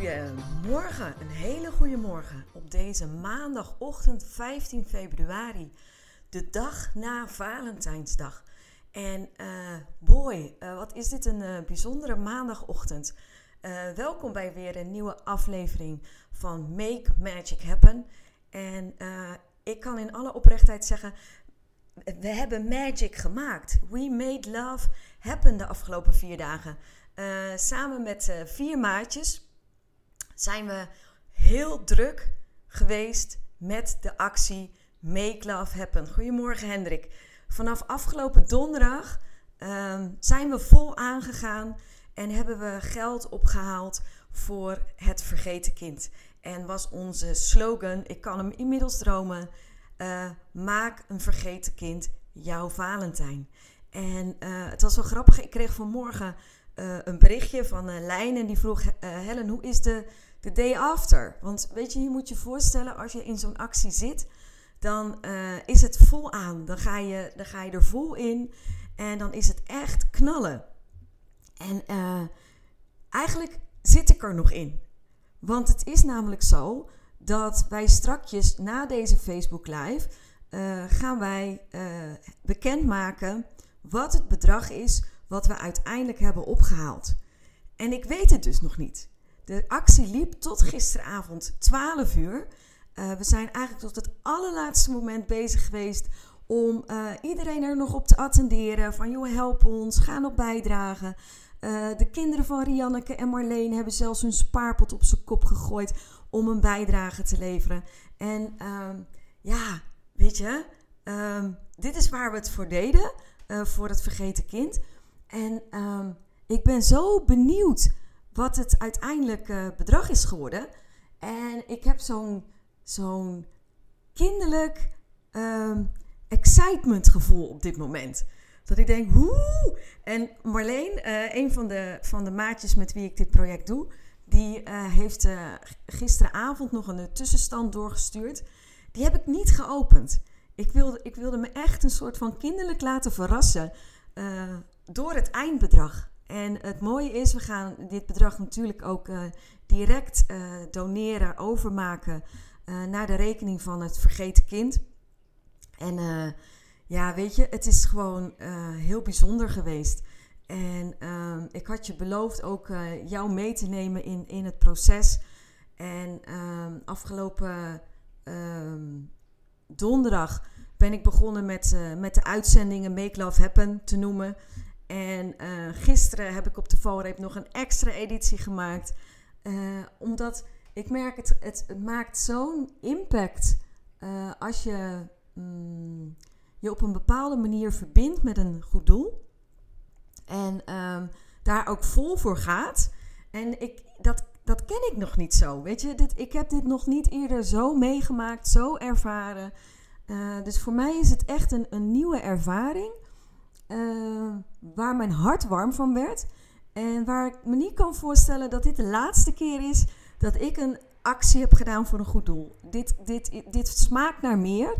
Goedemorgen, een hele goede morgen op deze maandagochtend 15 februari, de dag na Valentijnsdag. En uh, boy, uh, wat is dit een uh, bijzondere maandagochtend. welkom bij weer een nieuwe aflevering van Make Magic Happen. En ik kan in alle oprechtheid zeggen, we hebben magic gemaakt. We made love happen de afgelopen vier dagen. samen met vier maatjes zijn we heel druk geweest met de actie Make Love Happen. Goedemorgen Hendrik. Vanaf afgelopen donderdag um, zijn we vol aangegaan en hebben we geld opgehaald voor het vergeten kind. En was onze slogan, ik kan hem inmiddels dromen, uh, maak een vergeten kind jouw Valentijn. En uh, het was wel grappig, ik kreeg vanmorgen uh, een berichtje van Lijn en die vroeg, Helen, hoe is de de day after. Want weet je, je moet je voorstellen als je in zo'n actie zit, dan uh, is het vol aan. Dan ga, je, dan ga je er vol in en dan is het echt knallen. En uh, eigenlijk zit ik er nog in. Want het is namelijk zo dat wij strakjes na deze Facebook Live uh, gaan wij bekendmaken wat het bedrag is wat we uiteindelijk hebben opgehaald. En ik weet het dus nog niet. De actie liep tot gisteravond 12 uur. Uh, we zijn eigenlijk tot het allerlaatste moment bezig geweest om uh, iedereen er nog op te attenderen. Van joh, help ons, ga nog bijdragen. Uh, de kinderen van Rianneke en Marleen hebben zelfs hun spaarpot op zijn kop gegooid om een bijdrage te leveren. En um, ja, weet je, um, dit is waar we het voor deden, voor het vergeten kind. En um, ik ben zo benieuwd wat het uiteindelijk uh, bedrag is geworden. En ik heb zo'n zo'n kinderlijk um, excitement gevoel op dit moment. Dat ik denk, hoe? En Marleen, uh, een van de, van de maatjes met wie ik dit project doe, die uh, heeft gisteravond nog een tussenstand doorgestuurd. Die heb ik niet geopend. Ik wilde, ik wilde me echt een soort van kinderlijk laten verrassen door het eindbedrag. En het mooie is, we gaan dit bedrag natuurlijk ook uh, direct uh, doneren, overmaken uh, naar de rekening van het vergeten kind. En ja, weet je, het is gewoon heel bijzonder geweest. En ik had je beloofd ook jou mee te nemen in, in het proces. En afgelopen ehm, donderdag ben ik begonnen met, met de uitzendingen Make Love Happen te noemen. En uh, gisteren heb ik op de valreep nog een extra editie gemaakt. Uh, omdat ik merk, het, het, het maakt zo'n impact uh, als je mm, je op een bepaalde manier verbindt met een goed doel. En um, daar ook vol voor gaat. En ik, dat, dat ken ik nog niet zo. Weet je, dit, ik heb dit nog niet eerder zo meegemaakt, zo ervaren. dus voor mij is het echt een, een nieuwe ervaring. Uh, waar mijn hart warm van werd. En waar ik me niet kan voorstellen dat dit de laatste keer is dat ik een actie heb gedaan voor een goed doel. Dit, dit, dit smaakt naar meer.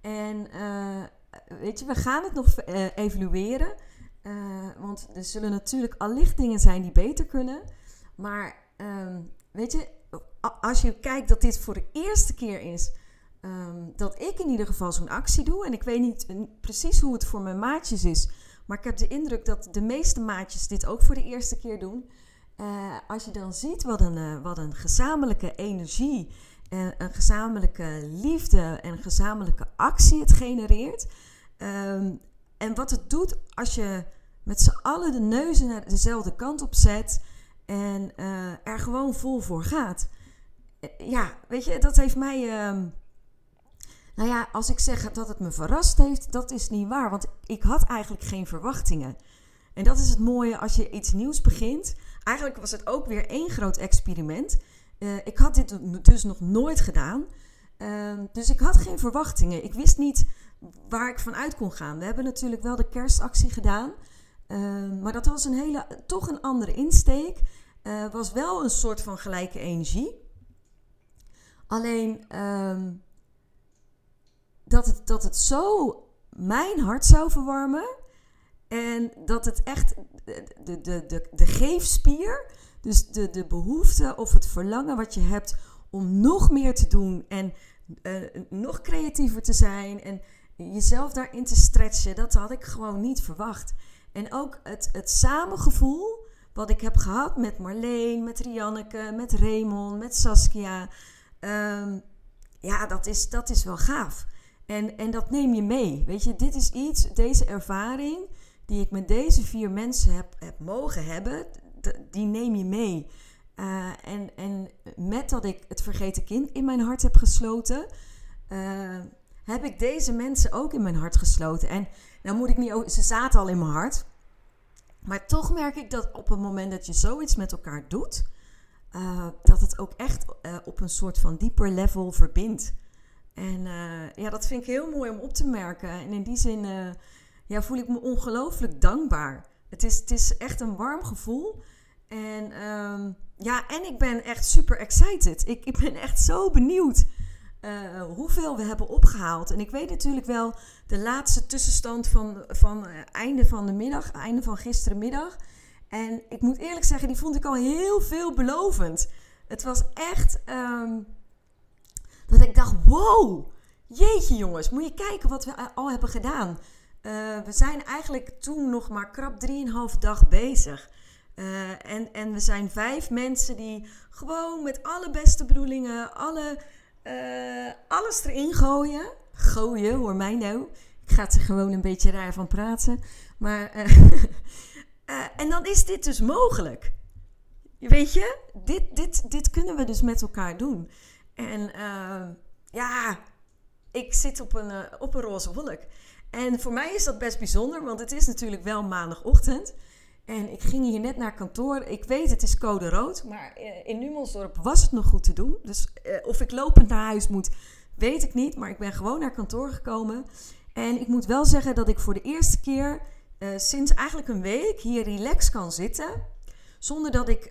En uh, weet je, we gaan het nog uh, evalueren. want er zullen natuurlijk allicht dingen zijn die beter kunnen. Maar ehm, weet je, als je kijkt dat dit voor de eerste keer is um, dat ik in ieder geval zo'n actie doe. En ik weet niet precies hoe het voor mijn maatjes is. Maar ik heb de indruk dat de meeste maatjes dit ook voor de eerste keer doen. Uh, als je dan ziet wat een, uh, wat een gezamenlijke energie, en een gezamenlijke liefde en een gezamenlijke actie het genereert. Um, en wat het doet als je met z'n allen de neuzen naar dezelfde kant op zet en uh, er gewoon vol voor gaat. Ja, weet je, dat heeft mij. Nou ja, als ik zeg dat het me verrast heeft, dat is niet waar. Want ik had eigenlijk geen verwachtingen. En dat is het mooie als je iets nieuws begint. Eigenlijk was het ook weer één groot experiment. Uh, ik had dit dus nog nooit gedaan. Uh, dus ik had geen verwachtingen. Ik wist niet waar ik vanuit kon gaan. We hebben natuurlijk wel de kerstactie gedaan. Uh, maar dat was een hele, toch een andere insteek. Uh, was wel een soort van gelijke energie. Alleen ehm, dat, het, dat het zo mijn hart zou verwarmen. En dat het echt de, de, de, de, geefspier, dus de, de behoefte of het verlangen wat je hebt om nog meer te doen en uh, nog creatiever te zijn en jezelf daarin te stretchen, dat had ik gewoon niet verwacht. En ook het, het samengevoel wat ik heb gehad met Marleen, met Rianneke, met Raymond, met Saskia. Um, ja, dat is, dat is wel gaaf. En, en dat neem je mee. Weet je, dit is iets, deze ervaring die ik met deze vier mensen heb, heb mogen hebben, die neem je mee. Uh, en, en met dat ik het vergeten kind in mijn hart heb gesloten, uh, heb ik deze mensen ook in mijn hart gesloten. En nou moet ik niet, ze zaten al in mijn hart. Maar toch merk ik dat op het moment dat je zoiets met elkaar doet, uh, dat het ook echt op een soort van dieper level verbindt. En uh, ja, dat vind ik heel mooi om op te merken. En in die zin uh, ja, voel ik me ongelooflijk dankbaar. Het is, het is echt een warm gevoel. En um, ja, en ik ben echt super excited. Ik, ik ben echt zo benieuwd uh, hoeveel we hebben opgehaald. En ik weet natuurlijk wel de laatste tussenstand van, van einde van de middag, einde van gisterenmiddag. En ik moet eerlijk zeggen, die vond ik al heel veelbelovend. Het was echt. Um, dat ik dacht, wow, jeetje jongens, moet je kijken wat we al hebben gedaan. Uh, we zijn eigenlijk toen nog maar krap 3,5 dag bezig. Uh, en, en we zijn vijf mensen die gewoon met alle beste bedoelingen, alle, uh, alles erin gooien. Gooien, hoor mij nou. Ik ga er gewoon een beetje raar van praten. Maar, en dan is dit dus mogelijk. Weet je, dit, dit, dit kunnen we dus met elkaar doen. En uh, ja, ik zit op een, uh, op een roze wolk. En voor mij is dat best bijzonder, want het is natuurlijk wel maandagochtend. En ik ging hier net naar kantoor. Ik weet, het is code rood, maar eh, in Numelsdorp was het nog goed te doen. Dus uh, of ik lopend naar huis moet, weet ik niet. Maar ik ben gewoon naar kantoor gekomen. En ik moet wel zeggen dat ik voor de eerste keer sinds eigenlijk een week hier relax kan zitten. Zonder dat ik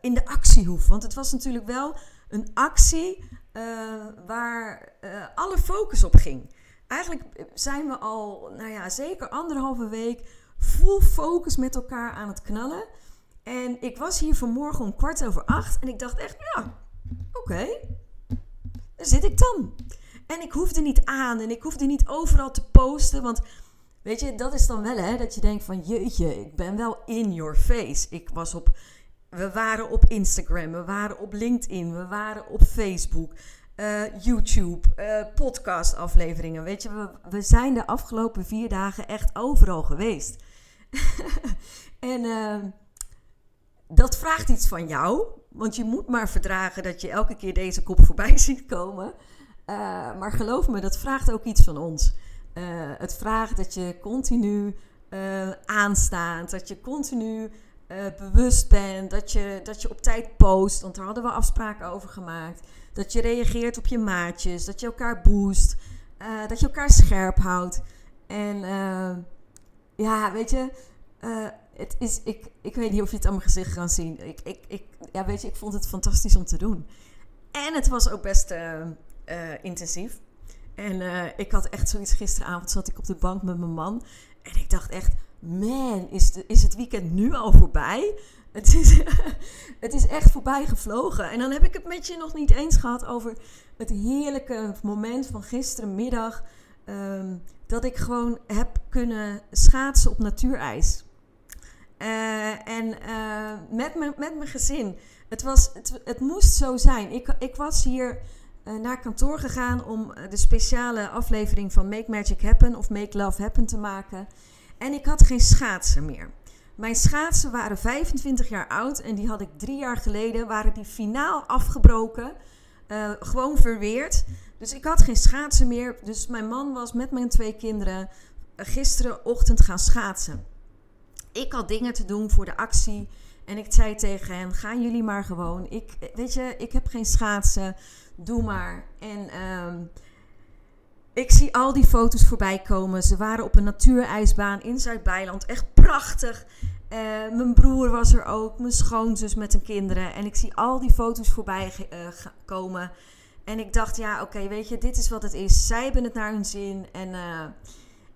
in de actie hoef. Want het was natuurlijk wel een actie uh, waar uh, alle focus op ging. Eigenlijk zijn we al, nou ja, zeker anderhalve week full focus met elkaar aan het knallen. En ik was hier vanmorgen om kwart over acht en ik dacht echt, ja, oké, daar zit ik dan. En ik hoefde niet aan en ik hoefde niet overal te posten, want weet je, dat is dan wel hè, dat je denkt van jeetje, ik ben wel in your face. Ik was op we waren op Instagram, we waren op LinkedIn, we waren op Facebook, uh, YouTube, uh, podcastafleveringen. Weet je, we, zijn de afgelopen vier dagen echt overal geweest. en uh, dat vraagt iets van jou, want je moet maar verdragen dat je elke keer deze kop voorbij ziet komen. maar geloof me, dat vraagt ook iets van ons. het vraagt dat je continu aanstaat, dat je continu uh, bewust bent, dat je, dat je op tijd post, want daar hadden we afspraken over gemaakt. Dat je reageert op je maatjes, dat je elkaar boost, uh, dat je elkaar scherp houdt. En uh, ja, weet je, het is, ik, ik weet niet of je het aan mijn gezicht kan zien. Ik, ik, ik, ja, weet je, ik vond het fantastisch om te doen. En het was ook best intensief. En ik had echt zoiets gisteravond, zat ik op de bank met mijn man. En ik dacht echt, man, is, is het weekend nu al voorbij? Het is, het is echt voorbij gevlogen. En dan heb ik het met je nog niet eens gehad over het heerlijke moment van gisterenmiddag. Um, dat ik gewoon heb kunnen schaatsen op natuurijs. Uh, en uh, met, me, met mijn gezin. Het, was, het, het moest zo zijn. Ik, ik was hier uh, naar kantoor gegaan om de speciale aflevering van Make Magic Happen of Make Love Happen te maken. En ik had geen schaatsen meer. Mijn schaatsen waren 25 jaar oud en die had ik drie jaar geleden, waren die finaal afgebroken. Uh, gewoon verweerd. Dus ik had geen schaatsen meer. Dus mijn man was met mijn twee kinderen uh, gisterenochtend gaan schaatsen. ik had dingen te doen voor de actie. En ik zei tegen hen: gaan jullie maar gewoon. Ik, weet je, ik heb geen schaatsen. Doe maar. En ehm, ik zie al die foto's voorbij komen. Ze waren op een natuurijsbaan in Zuid-Bijland. Echt prachtig. Uh, mijn broer was er ook, mijn schoonzus met hun kinderen. En ik zie al die foto's voorbij uh, komen. En ik dacht, ja, oké, weet je, dit is wat het is. Zij hebben het naar hun zin. En, uh,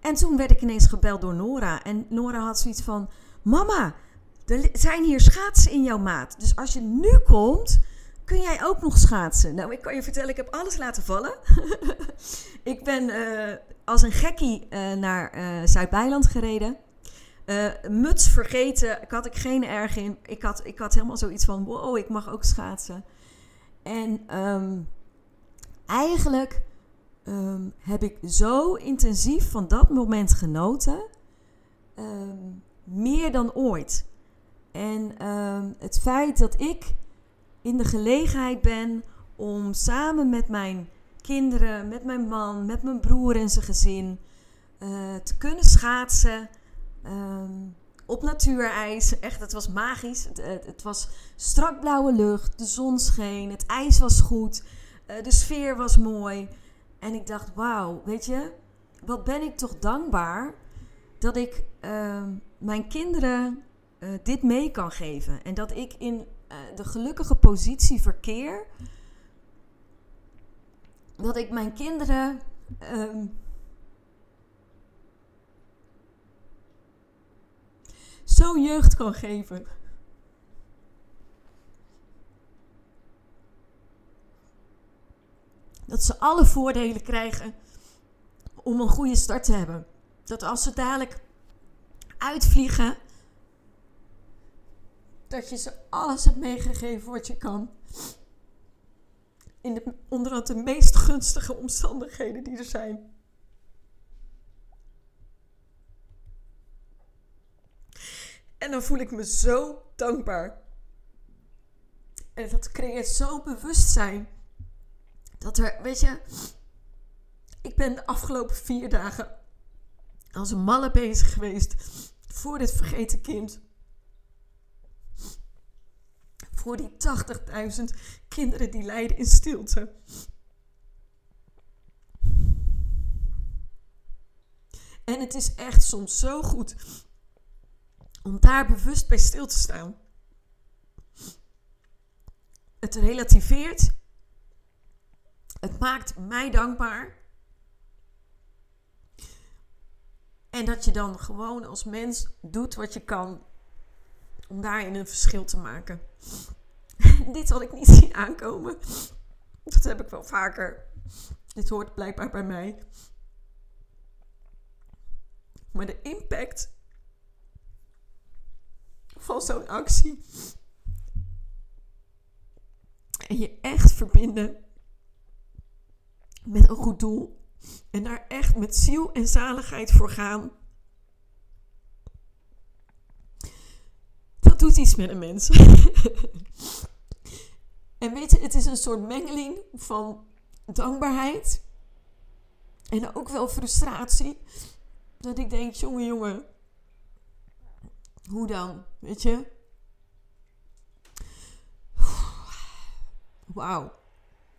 en toen werd ik ineens gebeld door Nora. En Nora had zoiets van: Mama, er zijn hier schaatsen in jouw maat. Dus als je nu komt, kun jij ook nog schaatsen. Nou, ik kan je vertellen, ik heb alles laten vallen. ik ben uh, als een gekkie uh, naar uh, Zuid-Bijland gereden. muts vergeten, ik had ik geen erg in. Ik had, ik had helemaal zoiets van, wow, ik mag ook schaatsen. En um, eigenlijk um, heb ik zo intensief van dat moment genoten. Um, meer dan ooit. En het feit dat ik in de gelegenheid ben om samen met mijn kinderen, met mijn man, met mijn broer en zijn gezin uh, te kunnen schaatsen. Um, op natuurijs. Echt, het was magisch. Het, het, het, was strak blauwe lucht, de zon scheen, het ijs was goed, uh, de sfeer was mooi. En ik dacht, wauw, weet je, wat ben ik toch dankbaar dat ik uh, mijn kinderen dit mee kan geven. En dat ik in de gelukkige positie verkeer. Dat ik mijn kinderen. Um, zo'n jeugd kan geven. Dat ze alle voordelen krijgen om een goede start te hebben. Dat als ze dadelijk uitvliegen, dat je ze alles hebt meegegeven wat je kan. In de, onder de meest gunstige omstandigheden die er zijn. En dan voel ik me zo dankbaar. En dat creëert zo bewustzijn. Dat er, weet je, ik ben de afgelopen vier dagen als een malle bezig geweest voor dit vergeten kind. Voor die 80.000 kinderen die lijden in stilte. En het is echt soms zo goed om daar bewust bij stil te staan. Het relativeert. Het maakt mij dankbaar. En dat je dan gewoon als mens doet wat je kan om daarin een verschil te maken. Dit had ik niet zien aankomen. Dat heb ik wel vaker. Dit hoort blijkbaar bij mij. Maar de impact van zo'n actie. En je echt verbinden met een goed doel. En daar echt met ziel en zaligheid voor gaan. Doet iets met een mens. en weet je, het is een soort mengeling van dankbaarheid. En ook wel frustratie. Dat ik denk, jongen, jongen. Hoe dan? Weet je? Wauw.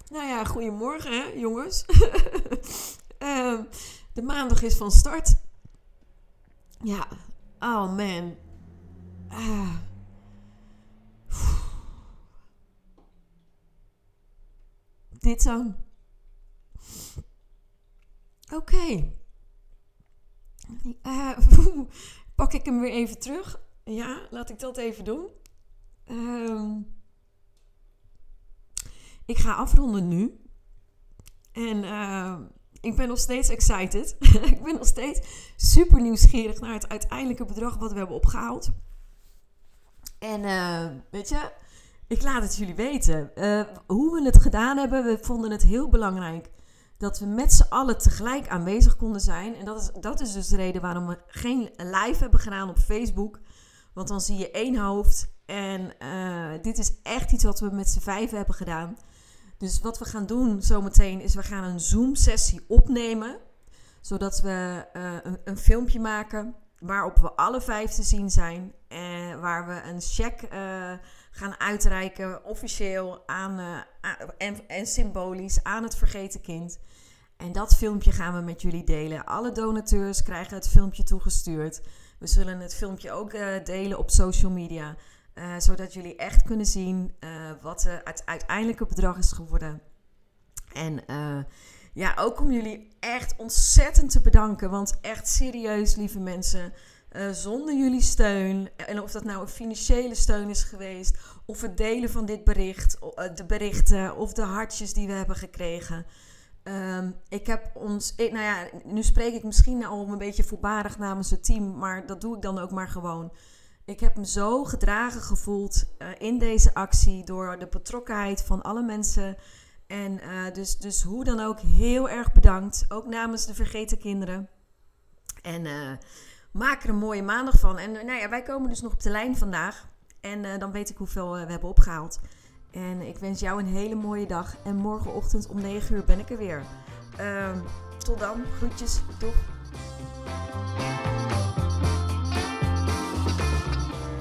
Nou ja, goedemorgen jongens. uh, de maandag is van start. Ja, oh man. Ah. Dit zo. Oké. Uh, pak ik hem weer even terug. Ja, laat ik dat even doen. Um, ik ga afronden nu. En uh, ik ben nog steeds excited. ik ben nog steeds super nieuwsgierig naar het uiteindelijke bedrag wat we hebben opgehaald. En uh, weet je, ik laat het jullie weten. Uh, hoe we het gedaan hebben, we vonden het heel belangrijk dat we met z'n allen tegelijk aanwezig konden zijn. En dat is, dat is dus de reden waarom we geen live hebben gedaan op Facebook. Want dan zie je één hoofd. En uh, dit is echt iets wat we met z'n vijf hebben gedaan. Dus wat we gaan doen zometeen is we gaan een Zoom-sessie opnemen. Zodat we uh, een, een, filmpje maken waarop we alle vijf te zien zijn. En waar we een cheque gaan uitreiken, officieel aan, en, en symbolisch aan het vergeten kind. En dat filmpje gaan we met jullie delen. Alle donateurs krijgen het filmpje toegestuurd. We zullen het filmpje ook delen op social media. zodat jullie echt kunnen zien wat het uiteindelijke bedrag is geworden. En ja, ook om jullie echt ontzettend te bedanken. Want echt serieus, lieve mensen. Uh, zonder jullie steun, en of dat nou een financiële steun is geweest, of het delen van dit bericht, eh, de berichten of de hartjes die we hebben gekregen. Um, ik heb ons, nou ja, nu spreek ik misschien al een beetje voorbarig namens het team, maar dat doe ik dan ook maar gewoon. Ik heb me zo gedragen gevoeld uh, in deze actie door de betrokkenheid van alle mensen en dus, dus hoe dan ook, heel erg bedankt. Ook namens de vergeten kinderen. En maak er een mooie maandag van. En nou ja, wij komen dus nog op de lijn vandaag. En uh, dan weet ik hoeveel we hebben opgehaald. En ik wens jou een hele mooie dag. En morgenochtend om 9 uur ben ik er weer. Uh, tot dan. Groetjes. Doeg.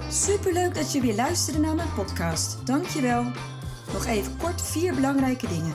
Superleuk dat je weer luisterde naar mijn podcast. Dankjewel. Nog even kort vier belangrijke dingen.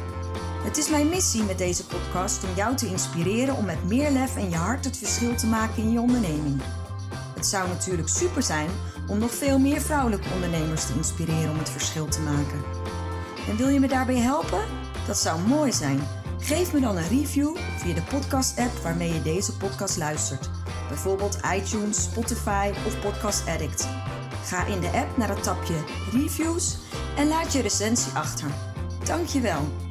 Het is mijn missie met deze podcast om jou te inspireren om met meer lef en je hart het verschil te maken in je onderneming. Het zou natuurlijk super zijn om nog veel meer vrouwelijke ondernemers te inspireren om het verschil te maken. En wil je me daarbij helpen? Dat zou mooi zijn. Geef me dan een review via de podcast-app waarmee je deze podcast luistert. Bijvoorbeeld iTunes, Spotify of Podcast Addict. Ga in de app naar het tapje Reviews en laat je recensie achter. Dankjewel.